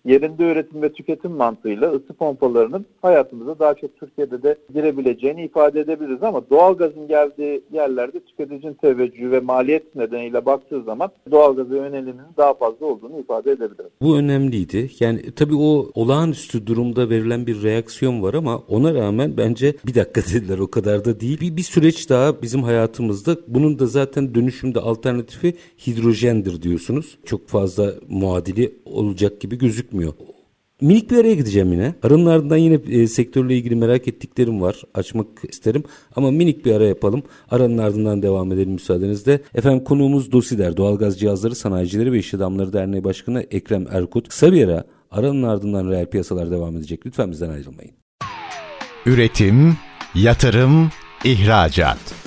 Speaker 2: yerinde üretim ve tüketim mantığıyla ısı pompalarının hayatımıza daha çok Türkiye'de de girebileceğini ifade edebiliriz ama doğalgazın geldiği yerlerde tüketicinin teveccühü ve maliyet nedeniyle baktığı zaman doğalgaza yöneliminin daha fazla olduğunu ifade edebiliriz.
Speaker 1: Bu önemliydi. Yani tabii o olağanüstü durumda verilen bir reaksiyon var ama ona rağmen bence bir dakika dediler o kadar da değil. Bir, bir süreç daha bizim hayatımızda. Bunun da zaten dönüşümde alternatifi hidrojendir diyorsunuz. Çok fazla muadili olacak gibi gözükmüyor. Minik bir araya gideceğim yine. Aranın ardından yine e, sektörle ilgili merak ettiklerim var. Açmak isterim. Ama minik bir ara yapalım. Aranın ardından devam edelim müsaadenizle. Efendim konuğumuz Dosider, Doğalgaz Cihazları Sanayicileri ve İş Adamları Derneği Başkanı Ekrem Erkut. Kısa bir ara aranın ardından reel piyasalar devam edecek. Lütfen bizden ayrılmayın.
Speaker 3: Üretim, yatırım, ihracat.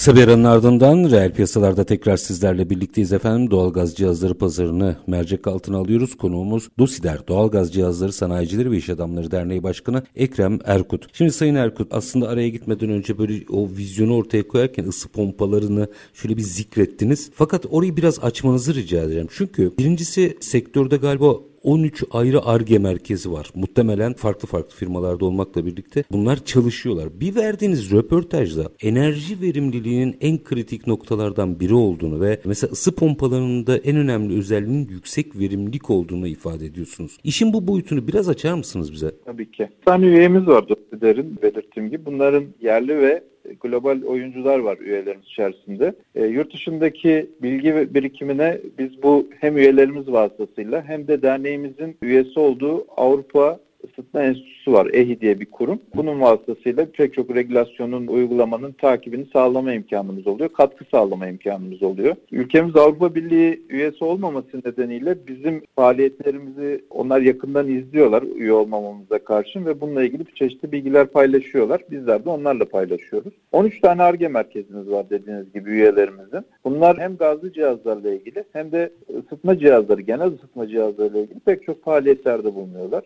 Speaker 1: Sabiranın ardından reel piyasalarda tekrar sizlerle birlikteyiz efendim. Doğalgaz cihazları pazarını mercek altına alıyoruz. Konuğumuz Dosider Doğalgaz Cihazları Sanayicileri ve İş Adamları Derneği Başkanı Ekrem Erkut. Şimdi Sayın Erkut aslında araya gitmeden önce böyle o vizyonu ortaya koyarken ısı pompalarını şöyle bir zikrettiniz. Fakat orayı biraz açmanızı rica ederim. Çünkü birincisi sektörde galiba 13 ayrı ARGE merkezi var. Muhtemelen farklı farklı firmalarda olmakla birlikte bunlar çalışıyorlar. Bir verdiğiniz röportajda enerji verimliliğinin en kritik noktalardan biri olduğunu ve mesela ısı pompalarının da en önemli özelliğinin yüksek verimlilik olduğunu ifade ediyorsunuz. İşin bu boyutunu biraz açar mısınız bize?
Speaker 2: Tabii ki. Bir tane üyemiz var Doktor'ın belirttiğim gibi. Bunların yerli ve global oyuncular var üyelerimiz içerisinde. E, yurt dışındaki bilgi birikimine biz bu hem üyelerimiz vasıtasıyla hem de derneğimizin üyesi olduğu Avrupa Isıtma Enstitüsü var. EHI diye bir kurum. Bunun vasıtasıyla pek çok regülasyonun, uygulamanın takibini sağlama imkanımız oluyor. Katkı sağlama imkanımız oluyor. Ülkemiz Avrupa Birliği üyesi olmaması nedeniyle bizim faaliyetlerimizi onlar yakından izliyorlar üye olmamamıza karşın ve bununla ilgili çeşitli bilgiler paylaşıyorlar. Bizler de onlarla paylaşıyoruz. 13 tane ARGE merkezimiz var dediğiniz gibi üyelerimizin. Bunlar hem gazlı cihazlarla ilgili hem de ısıtma cihazları, genel ısıtma cihazlarıyla ilgili pek çok faaliyetlerde bulunuyorlar.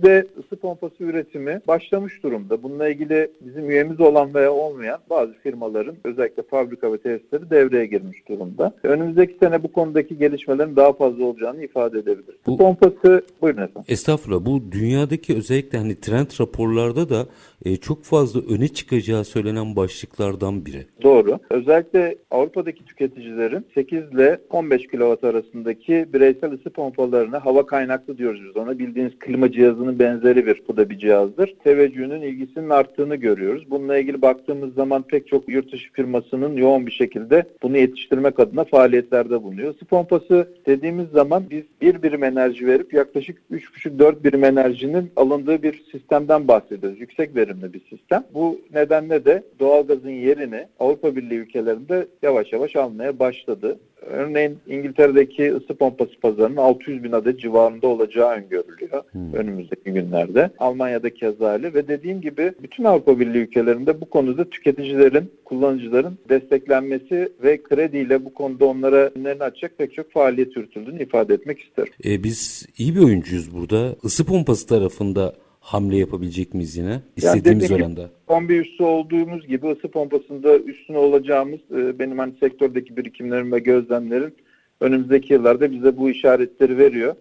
Speaker 2: Ülkemizde ısı pompası üretimi başlamış durumda. Bununla ilgili bizim üyemiz olan veya olmayan bazı firmaların özellikle fabrika ve tesisleri devreye girmiş durumda. Önümüzdeki sene bu konudaki gelişmelerin daha fazla olacağını ifade edebiliriz. Bu pompası buyurun efendim.
Speaker 1: Estağfurullah bu dünyadaki özellikle hani trend raporlarda da e, çok fazla öne çıkacağı söylenen başlıklardan biri.
Speaker 2: Doğru. Özellikle Avrupa'daki tüketicilerin 8 ile 15 kW arasındaki bireysel ısı pompalarını hava kaynaklı diyoruz biz ona. Bildiğiniz klima cihazının benzeri bir bu da bir cihazdır. Teveccühünün ilgisinin arttığını görüyoruz. Bununla ilgili baktığımız zaman pek çok yurt dışı firmasının yoğun bir şekilde bunu yetiştirmek adına faaliyetlerde bulunuyor. Isı pompası dediğimiz zaman biz bir birim enerji verip yaklaşık 3,5-4 birim enerjinin alındığı bir sistemden bahsediyoruz. Yüksek verimli bir sistem. Bu nedenle de doğalgazın yerini Avrupa Birliği ülkelerinde yavaş yavaş almaya başladı. Örneğin İngiltere'deki ısı pompası pazarının 600 bin adet civarında olacağı öngörülüyor hmm. önümüzdeki günlerde. Almanya'da keza öyle ve dediğim gibi bütün Avrupa Birliği ülkelerinde bu konuda tüketicilerin, kullanıcıların desteklenmesi ve krediyle bu konuda onlara önlerini açacak pek çok faaliyet yürütüldüğünü ifade etmek isterim.
Speaker 1: E, biz iyi bir oyuncuyuz burada. Isı pompası tarafında hamle yapabilecek miyiz yine? İstediğimiz yani oranda.
Speaker 2: Kombi üssü olduğumuz gibi ısı pompasında üstüne olacağımız e, benim hani sektördeki birikimlerim ve gözlemlerim önümüzdeki yıllarda bize bu işaretleri veriyor.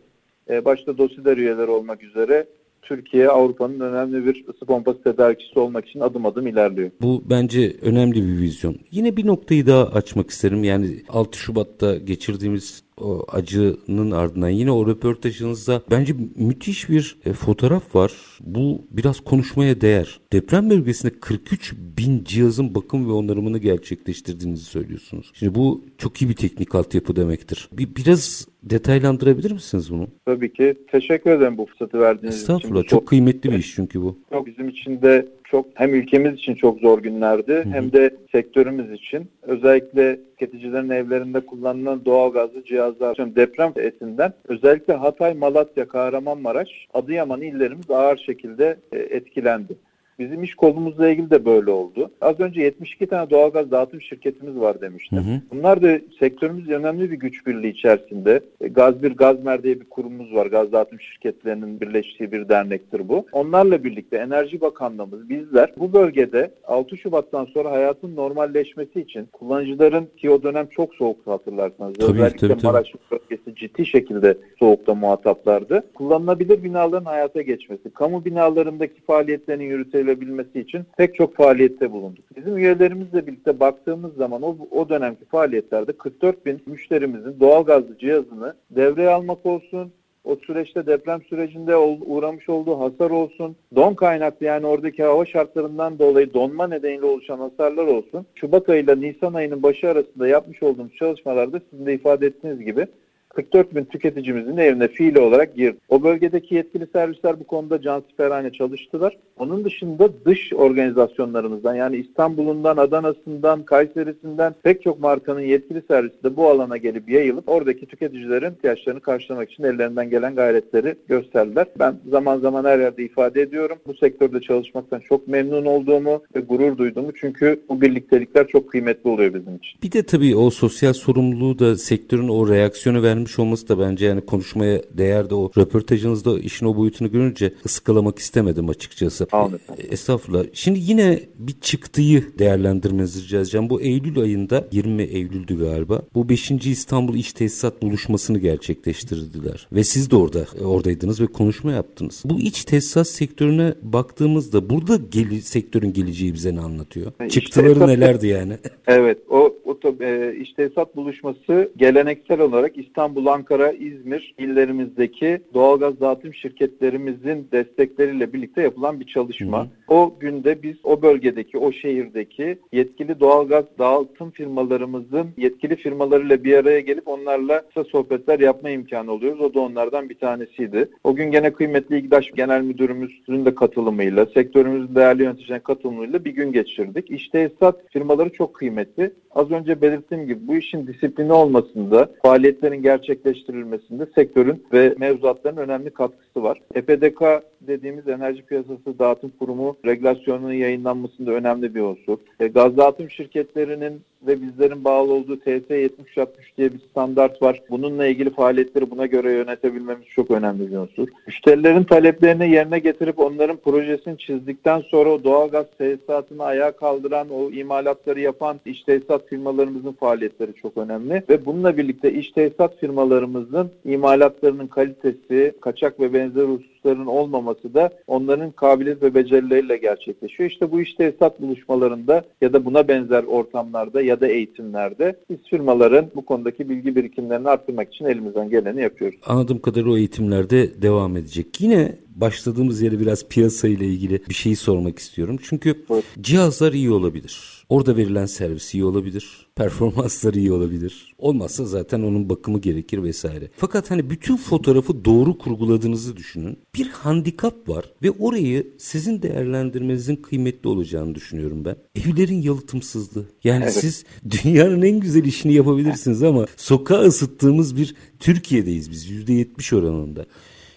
Speaker 2: E, başta dosyalar üyeleri olmak üzere Türkiye Avrupa'nın önemli bir ısı pompası tedarikçisi olmak için adım adım ilerliyor.
Speaker 1: Bu bence önemli bir vizyon. Yine bir noktayı daha açmak isterim. Yani 6 Şubat'ta geçirdiğimiz o acının ardından yine o röportajınızda bence müthiş bir e, fotoğraf var. Bu biraz konuşmaya değer. Deprem bölgesinde 43 bin cihazın bakım ve onarımını gerçekleştirdiğinizi söylüyorsunuz. Şimdi bu çok iyi bir teknik altyapı demektir. Bir, biraz detaylandırabilir misiniz bunu?
Speaker 2: Tabii ki. Teşekkür ederim bu fırsatı verdiğiniz
Speaker 1: için. Estağfurullah. Çok, çok kıymetli bir iş çünkü bu.
Speaker 2: Çok bizim için de çok hem ülkemiz için çok zor günlerdi hı hı. hem de sektörümüz için. Özellikle tüketicilerin evlerinde kullanılan doğal gazlı cihazlar deprem etinden özellikle Hatay, Malatya, Kahramanmaraş, Adıyaman illerimiz ağır şekilde e, etkilendi. Bizim iş kolumuzla ilgili de böyle oldu. Az önce 72 tane doğalgaz dağıtım şirketimiz var demiştim. Hı hı. Bunlar da sektörümüz önemli bir güç birliği içerisinde. E, Gaz bir Gazmer diye bir kurumumuz var. Gaz dağıtım şirketlerinin birleştiği bir dernektir bu. Onlarla birlikte Enerji Bakanlığımız bizler bu bölgede 6 Şubat'tan sonra hayatın normalleşmesi için kullanıcıların ki o dönem çok soğuktu hatırlarsanız. Tabii, Özellikle tabii, Maraş bölgesi ciddi şekilde soğukta muhataplardı. Kullanılabilir binaların hayata geçmesi, kamu binalarındaki faaliyetlerin yürütülebilmesi için pek çok faaliyette bulunduk. Bizim üyelerimizle birlikte baktığımız zaman o, o dönemki faaliyetlerde 44 bin müşterimizin doğalgazlı cihazını devreye almak olsun, o süreçte deprem sürecinde uğramış olduğu hasar olsun, don kaynaklı yani oradaki hava şartlarından dolayı donma nedeniyle oluşan hasarlar olsun. Şubat ayıyla Nisan ayının başı arasında yapmış olduğumuz çalışmalarda sizin de ifade ettiğiniz gibi 44 bin tüketicimizin evine fiili olarak girdi. O bölgedeki yetkili servisler bu konuda cansiperhane çalıştılar. Onun dışında dış organizasyonlarımızdan yani İstanbul'undan, Adana'sından, Kayseri'sinden pek çok markanın yetkili servisi de bu alana gelip yayılıp oradaki tüketicilerin ihtiyaçlarını karşılamak için ellerinden gelen gayretleri gösterdiler. Ben zaman zaman her yerde ifade ediyorum. Bu sektörde çalışmaktan çok memnun olduğumu ve gurur duyduğumu çünkü bu birliktelikler çok kıymetli oluyor bizim için.
Speaker 1: Bir de tabii o sosyal sorumluluğu da sektörün o reaksiyonu vermiş vermiş olması da bence yani konuşmaya değerdi. O röportajınızda işin o boyutunu görünce ıskalamak istemedim açıkçası.
Speaker 2: Anladım.
Speaker 1: E, estağfurullah. Şimdi yine bir çıktıyı değerlendirmenizi rica edeceğim. Bu Eylül ayında 20 Eylül'dü galiba. Bu 5. İstanbul İş Tesisat buluşmasını gerçekleştirdiler. Ve siz de orada e, oradaydınız ve konuşma yaptınız. Bu iç tesisat sektörüne baktığımızda burada geli, sektörün geleceği bize ne anlatıyor? Yani Çıktıları nelerdi yani? *laughs*
Speaker 2: Evet. O, o e, iş tesisat buluşması geleneksel olarak İstanbul İstanbul, Ankara, İzmir illerimizdeki doğalgaz dağıtım şirketlerimizin destekleriyle birlikte yapılan bir çalışma. Hı hı. O günde biz o bölgedeki, o şehirdeki yetkili doğalgaz dağıtım firmalarımızın yetkili firmalarıyla bir araya gelip onlarla kısa sohbetler yapma imkanı oluyoruz. O da onlardan bir tanesiydi. O gün gene kıymetli İGDAŞ Genel Müdürümüzün de katılımıyla, sektörümüzün değerli yöneticilerin katılımıyla bir gün geçirdik. İşte esat firmaları çok kıymetli. Az önce belirttiğim gibi bu işin disiplini olmasında, faaliyetlerin gerçekleştirilmesinde sektörün ve mevzuatların önemli katkısı var. EPDK dediğimiz Enerji Piyasası Dağıtım Kurumu regülasyonunun yayınlanmasında önemli bir unsur. E, gaz dağıtım şirketlerinin ve bizlerin bağlı olduğu TS 7060 diye bir standart var. Bununla ilgili faaliyetleri buna göre yönetebilmemiz çok önemli bir unsur. Müşterilerin taleplerini yerine getirip onların projesini çizdikten sonra o doğalgaz tesisatını ayağa kaldıran, o imalatları yapan iş tesisat firmalarımızın faaliyetleri çok önemli. Ve bununla birlikte iş tesisat firmalarımızın imalatlarının kalitesi, kaçak ve benzer hususların olmaması da onların kabiliyet ve becerileriyle gerçekleşiyor. İşte bu iş tesisat buluşmalarında ya da buna benzer ortamlarda ya da eğitimlerde biz firmaların bu konudaki bilgi birikimlerini arttırmak için elimizden geleni yapıyoruz.
Speaker 1: Anladığım kadarıyla o eğitimlerde devam edecek. Yine başladığımız yere biraz piyasa ile ilgili bir şey sormak istiyorum. Çünkü evet. cihazlar iyi olabilir. Orada verilen servis iyi olabilir. Performanslar iyi olabilir. Olmazsa zaten onun bakımı gerekir vesaire. Fakat hani bütün fotoğrafı doğru kurguladığınızı düşünün. Bir handikap var ve orayı sizin değerlendirmenizin kıymetli olacağını düşünüyorum ben. Evlerin yalıtımsızlığı. Yani evet. siz *laughs* dünyanın en güzel işini yapabilirsiniz ama sokağa ısıttığımız bir Türkiye'deyiz biz %70 oranında.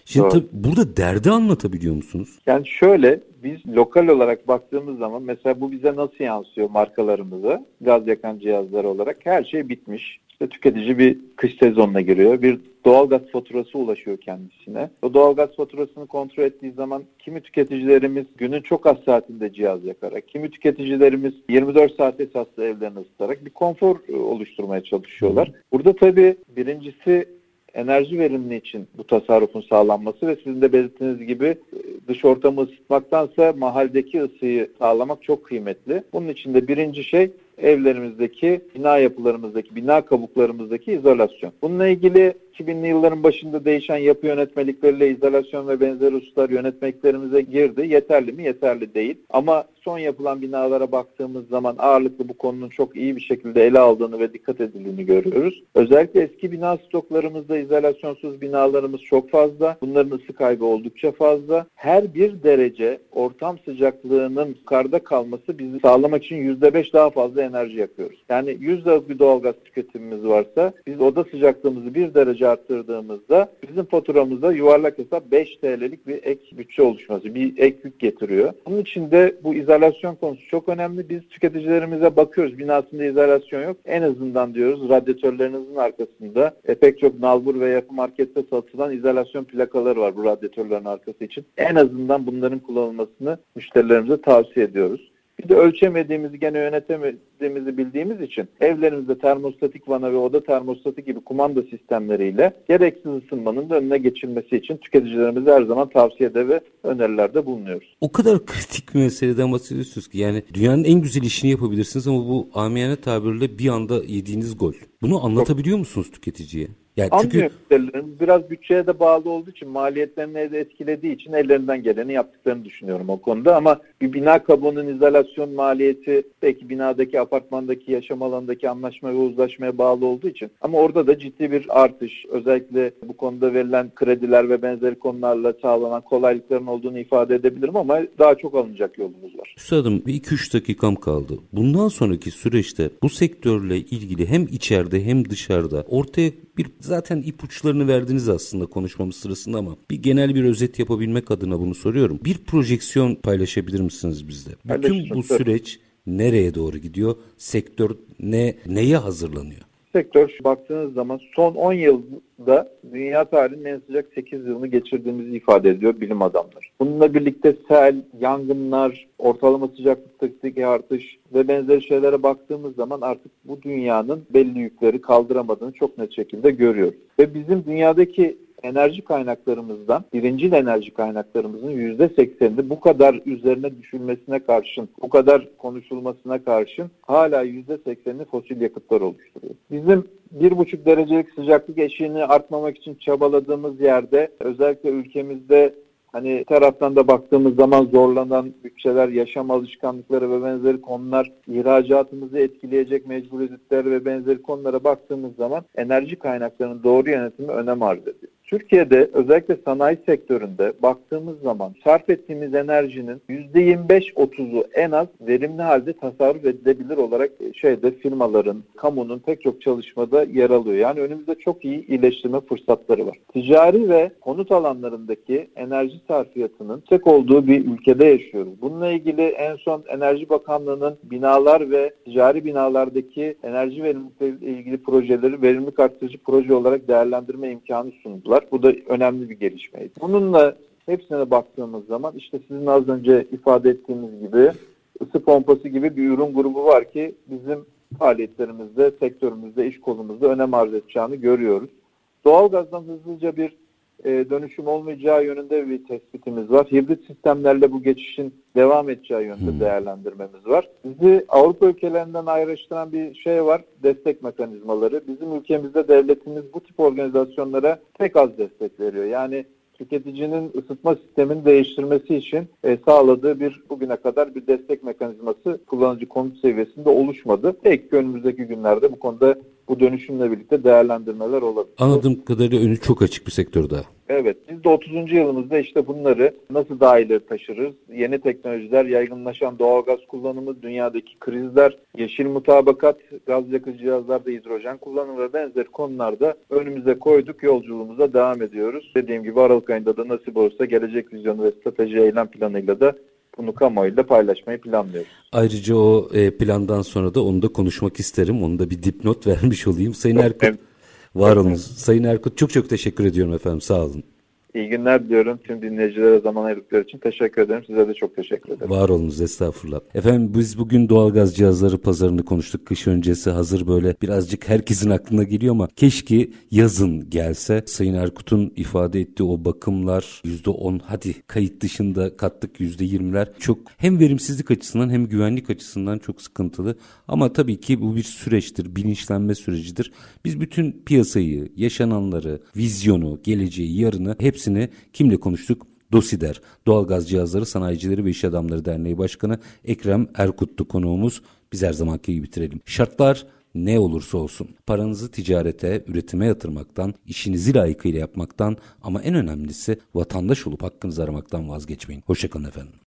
Speaker 1: Şimdi tabii burada derdi anlatabiliyor musunuz?
Speaker 2: Yani şöyle biz lokal olarak baktığımız zaman mesela bu bize nasıl yansıyor markalarımıza gaz yakan cihazlar olarak her şey bitmiş. İşte tüketici bir kış sezonuna giriyor. Bir doğalgaz faturası ulaşıyor kendisine. O doğalgaz faturasını kontrol ettiği zaman kimi tüketicilerimiz günün çok az saatinde cihaz yakarak, kimi tüketicilerimiz 24 saat esaslı evlerini ısıtarak bir konfor e, oluşturmaya çalışıyorlar. Burada tabii birincisi enerji verimli için bu tasarrufun sağlanması ve sizin de belirttiğiniz gibi e, dış ortamı ısıtmaktansa mahalledeki ısıyı sağlamak çok kıymetli. Bunun için de birinci şey evlerimizdeki, bina yapılarımızdaki, bina kabuklarımızdaki izolasyon. Bununla ilgili 2000'li yılların başında değişen yapı yönetmelikleriyle izolasyon ve benzer hususlar yönetmeliklerimize girdi. Yeterli mi? Yeterli değil. Ama son yapılan binalara baktığımız zaman ağırlıklı bu konunun çok iyi bir şekilde ele aldığını ve dikkat edildiğini görüyoruz. Özellikle eski bina stoklarımızda izolasyonsuz binalarımız çok fazla. Bunların ısı kaybı oldukça fazla. Her bir derece ortam sıcaklığının yukarıda kalması bizi sağlamak için %5 daha fazla enerji yakıyoruz. Yani 100 liralık bir doğalgaz tüketimimiz varsa biz oda sıcaklığımızı bir derece tonajı arttırdığımızda bizim faturamızda yuvarlak hesap 5 TL'lik bir ek bütçe oluşması, bir ek yük getiriyor. Bunun için de bu izolasyon konusu çok önemli. Biz tüketicilerimize bakıyoruz. Binasında izolasyon yok. En azından diyoruz radyatörlerinizin arkasında e, pek çok nalbur ve yapı markette satılan izolasyon plakaları var bu radyatörlerin arkası için. En azından bunların kullanılmasını müşterilerimize tavsiye ediyoruz. Bir de ölçemediğimizi gene yönetemediğimizi bildiğimiz için evlerimizde termostatik vana ve oda termostatı gibi kumanda sistemleriyle gereksiz ısınmanın da önüne geçilmesi için tüketicilerimize her zaman tavsiyede ve önerilerde bulunuyoruz.
Speaker 1: O kadar kritik bir meseleden bahsediyorsunuz ki yani dünyanın en güzel işini yapabilirsiniz ama bu amiyane tabirle bir anda yediğiniz gol. Bunu anlatabiliyor musunuz tüketiciye?
Speaker 2: Yani Anlıyor çünkü... Biraz bütçeye de bağlı olduğu için maliyetlerini de etkilediği için ellerinden geleni yaptıklarını düşünüyorum o konuda ama bir bina kabuğunun izolasyon maliyeti belki binadaki apartmandaki yaşam alanındaki anlaşma ve uzlaşmaya bağlı olduğu için ama orada da ciddi bir artış özellikle bu konuda verilen krediler ve benzeri konularla sağlanan kolaylıkların olduğunu ifade edebilirim ama daha çok alınacak yolumuz var.
Speaker 1: Üstadım bir 2-3 dakikam kaldı. Bundan sonraki süreçte bu sektörle ilgili hem içeride hem dışarıda ortaya bir zaten ipuçlarını verdiniz aslında konuşmamız sırasında ama bir genel bir özet yapabilmek adına bunu soruyorum. Bir projeksiyon paylaşabilir misiniz bizde? Bütün bu süreç nereye doğru gidiyor? Sektör ne neye hazırlanıyor?
Speaker 2: sektör baktığınız zaman son 10 yılda dünya tarihinin en sıcak 8 yılını geçirdiğimizi ifade ediyor bilim adamları. Bununla birlikte sel, yangınlar, ortalama sıcaklıktaki artış ve benzeri şeylere baktığımız zaman artık bu dünyanın belli yükleri kaldıramadığını çok net şekilde görüyoruz. Ve bizim dünyadaki enerji kaynaklarımızdan, birincil enerji kaynaklarımızın yüzde sekseninde bu kadar üzerine düşülmesine karşın, bu kadar konuşulmasına karşın hala yüzde seksenini fosil yakıtlar oluşturuyor. Bizim bir buçuk derecelik sıcaklık eşiğini artmamak için çabaladığımız yerde özellikle ülkemizde Hani taraftan da baktığımız zaman zorlanan bütçeler, yaşam alışkanlıkları ve benzeri konular, ihracatımızı etkileyecek mecburiyetler ve benzeri konulara baktığımız zaman enerji kaynaklarının doğru yönetimi önem arz ediyor. Türkiye'de özellikle sanayi sektöründe baktığımız zaman sarf ettiğimiz enerjinin %25-30'u en az verimli halde tasarruf edilebilir olarak şeyde firmaların, kamunun pek çok çalışmada yer alıyor. Yani önümüzde çok iyi iyileştirme fırsatları var. Ticari ve konut alanlarındaki enerji sarfiyatının tek olduğu bir ülkede yaşıyoruz. Bununla ilgili en son Enerji Bakanlığı'nın binalar ve ticari binalardaki enerji verimliliğiyle ilgili projeleri verimlilik arttırıcı proje olarak değerlendirme imkanı sundular. Bu da önemli bir gelişmeydi. Bununla hepsine baktığımız zaman işte sizin az önce ifade ettiğiniz gibi ısı pompası gibi bir ürün grubu var ki bizim faaliyetlerimizde, sektörümüzde, iş kolumuzda önem arz edeceğini görüyoruz. Doğalgazdan hızlıca bir e, dönüşüm olmayacağı yönünde bir tespitimiz var. Hibrit sistemlerle bu geçişin devam edeceği yönde hmm. değerlendirmemiz var. Bizi Avrupa ülkelerinden ayrıştıran bir şey var. Destek mekanizmaları. Bizim ülkemizde devletimiz bu tip organizasyonlara pek az destek veriyor. Yani tüketicinin ısıtma sistemini değiştirmesi için e, sağladığı bir bugüne kadar bir destek mekanizması kullanıcı konut seviyesinde oluşmadı. Belki önümüzdeki günlerde bu konuda bu dönüşümle birlikte değerlendirmeler olabilir.
Speaker 1: Anladığım kadarıyla önü çok açık bir sektör daha.
Speaker 2: Evet, biz de 30. yılımızda işte bunları nasıl daha ileri taşırız? Yeni teknolojiler, yaygınlaşan doğalgaz kullanımı, dünyadaki krizler, yeşil mutabakat, gaz yakıcı cihazlarda hidrojen kullanımı ve benzeri konularda önümüze koyduk, yolculuğumuza devam ediyoruz. Dediğim gibi Aralık ayında da nasip olursa gelecek vizyonu ve strateji eylem planıyla da bunu kamuoyuyla paylaşmayı planlıyoruz.
Speaker 1: Ayrıca o e, plandan sonra da onu da konuşmak isterim. Onu da bir dipnot *laughs* vermiş olayım. Sayın Erkut, var olunuz. Sayın Erkut çok çok teşekkür ediyorum efendim. Sağ olun.
Speaker 2: İyi günler diliyorum. Tüm dinleyicilere zaman ayırdıkları için teşekkür ederim. Size de çok teşekkür ederim.
Speaker 1: Var olunuz estağfurullah. Efendim biz bugün doğalgaz cihazları pazarını konuştuk. Kış öncesi hazır böyle birazcık herkesin aklına geliyor ama keşke yazın gelse. Sayın Erkut'un ifade ettiği o bakımlar %10 hadi kayıt dışında kattık %20'ler çok hem verimsizlik açısından hem güvenlik açısından çok sıkıntılı. Ama tabii ki bu bir süreçtir, bilinçlenme sürecidir. Biz bütün piyasayı, yaşananları, vizyonu, geleceği, yarını hepsi hepsini kimle konuştuk? DOSİDER, Doğalgaz Cihazları Sanayicileri ve İş Adamları Derneği Başkanı Ekrem Erkutlu konuğumuz. Biz her zamanki gibi bitirelim. Şartlar ne olursa olsun paranızı ticarete, üretime yatırmaktan, işinizi layıkıyla yapmaktan ama en önemlisi vatandaş olup hakkınızı aramaktan vazgeçmeyin. Hoşçakalın efendim.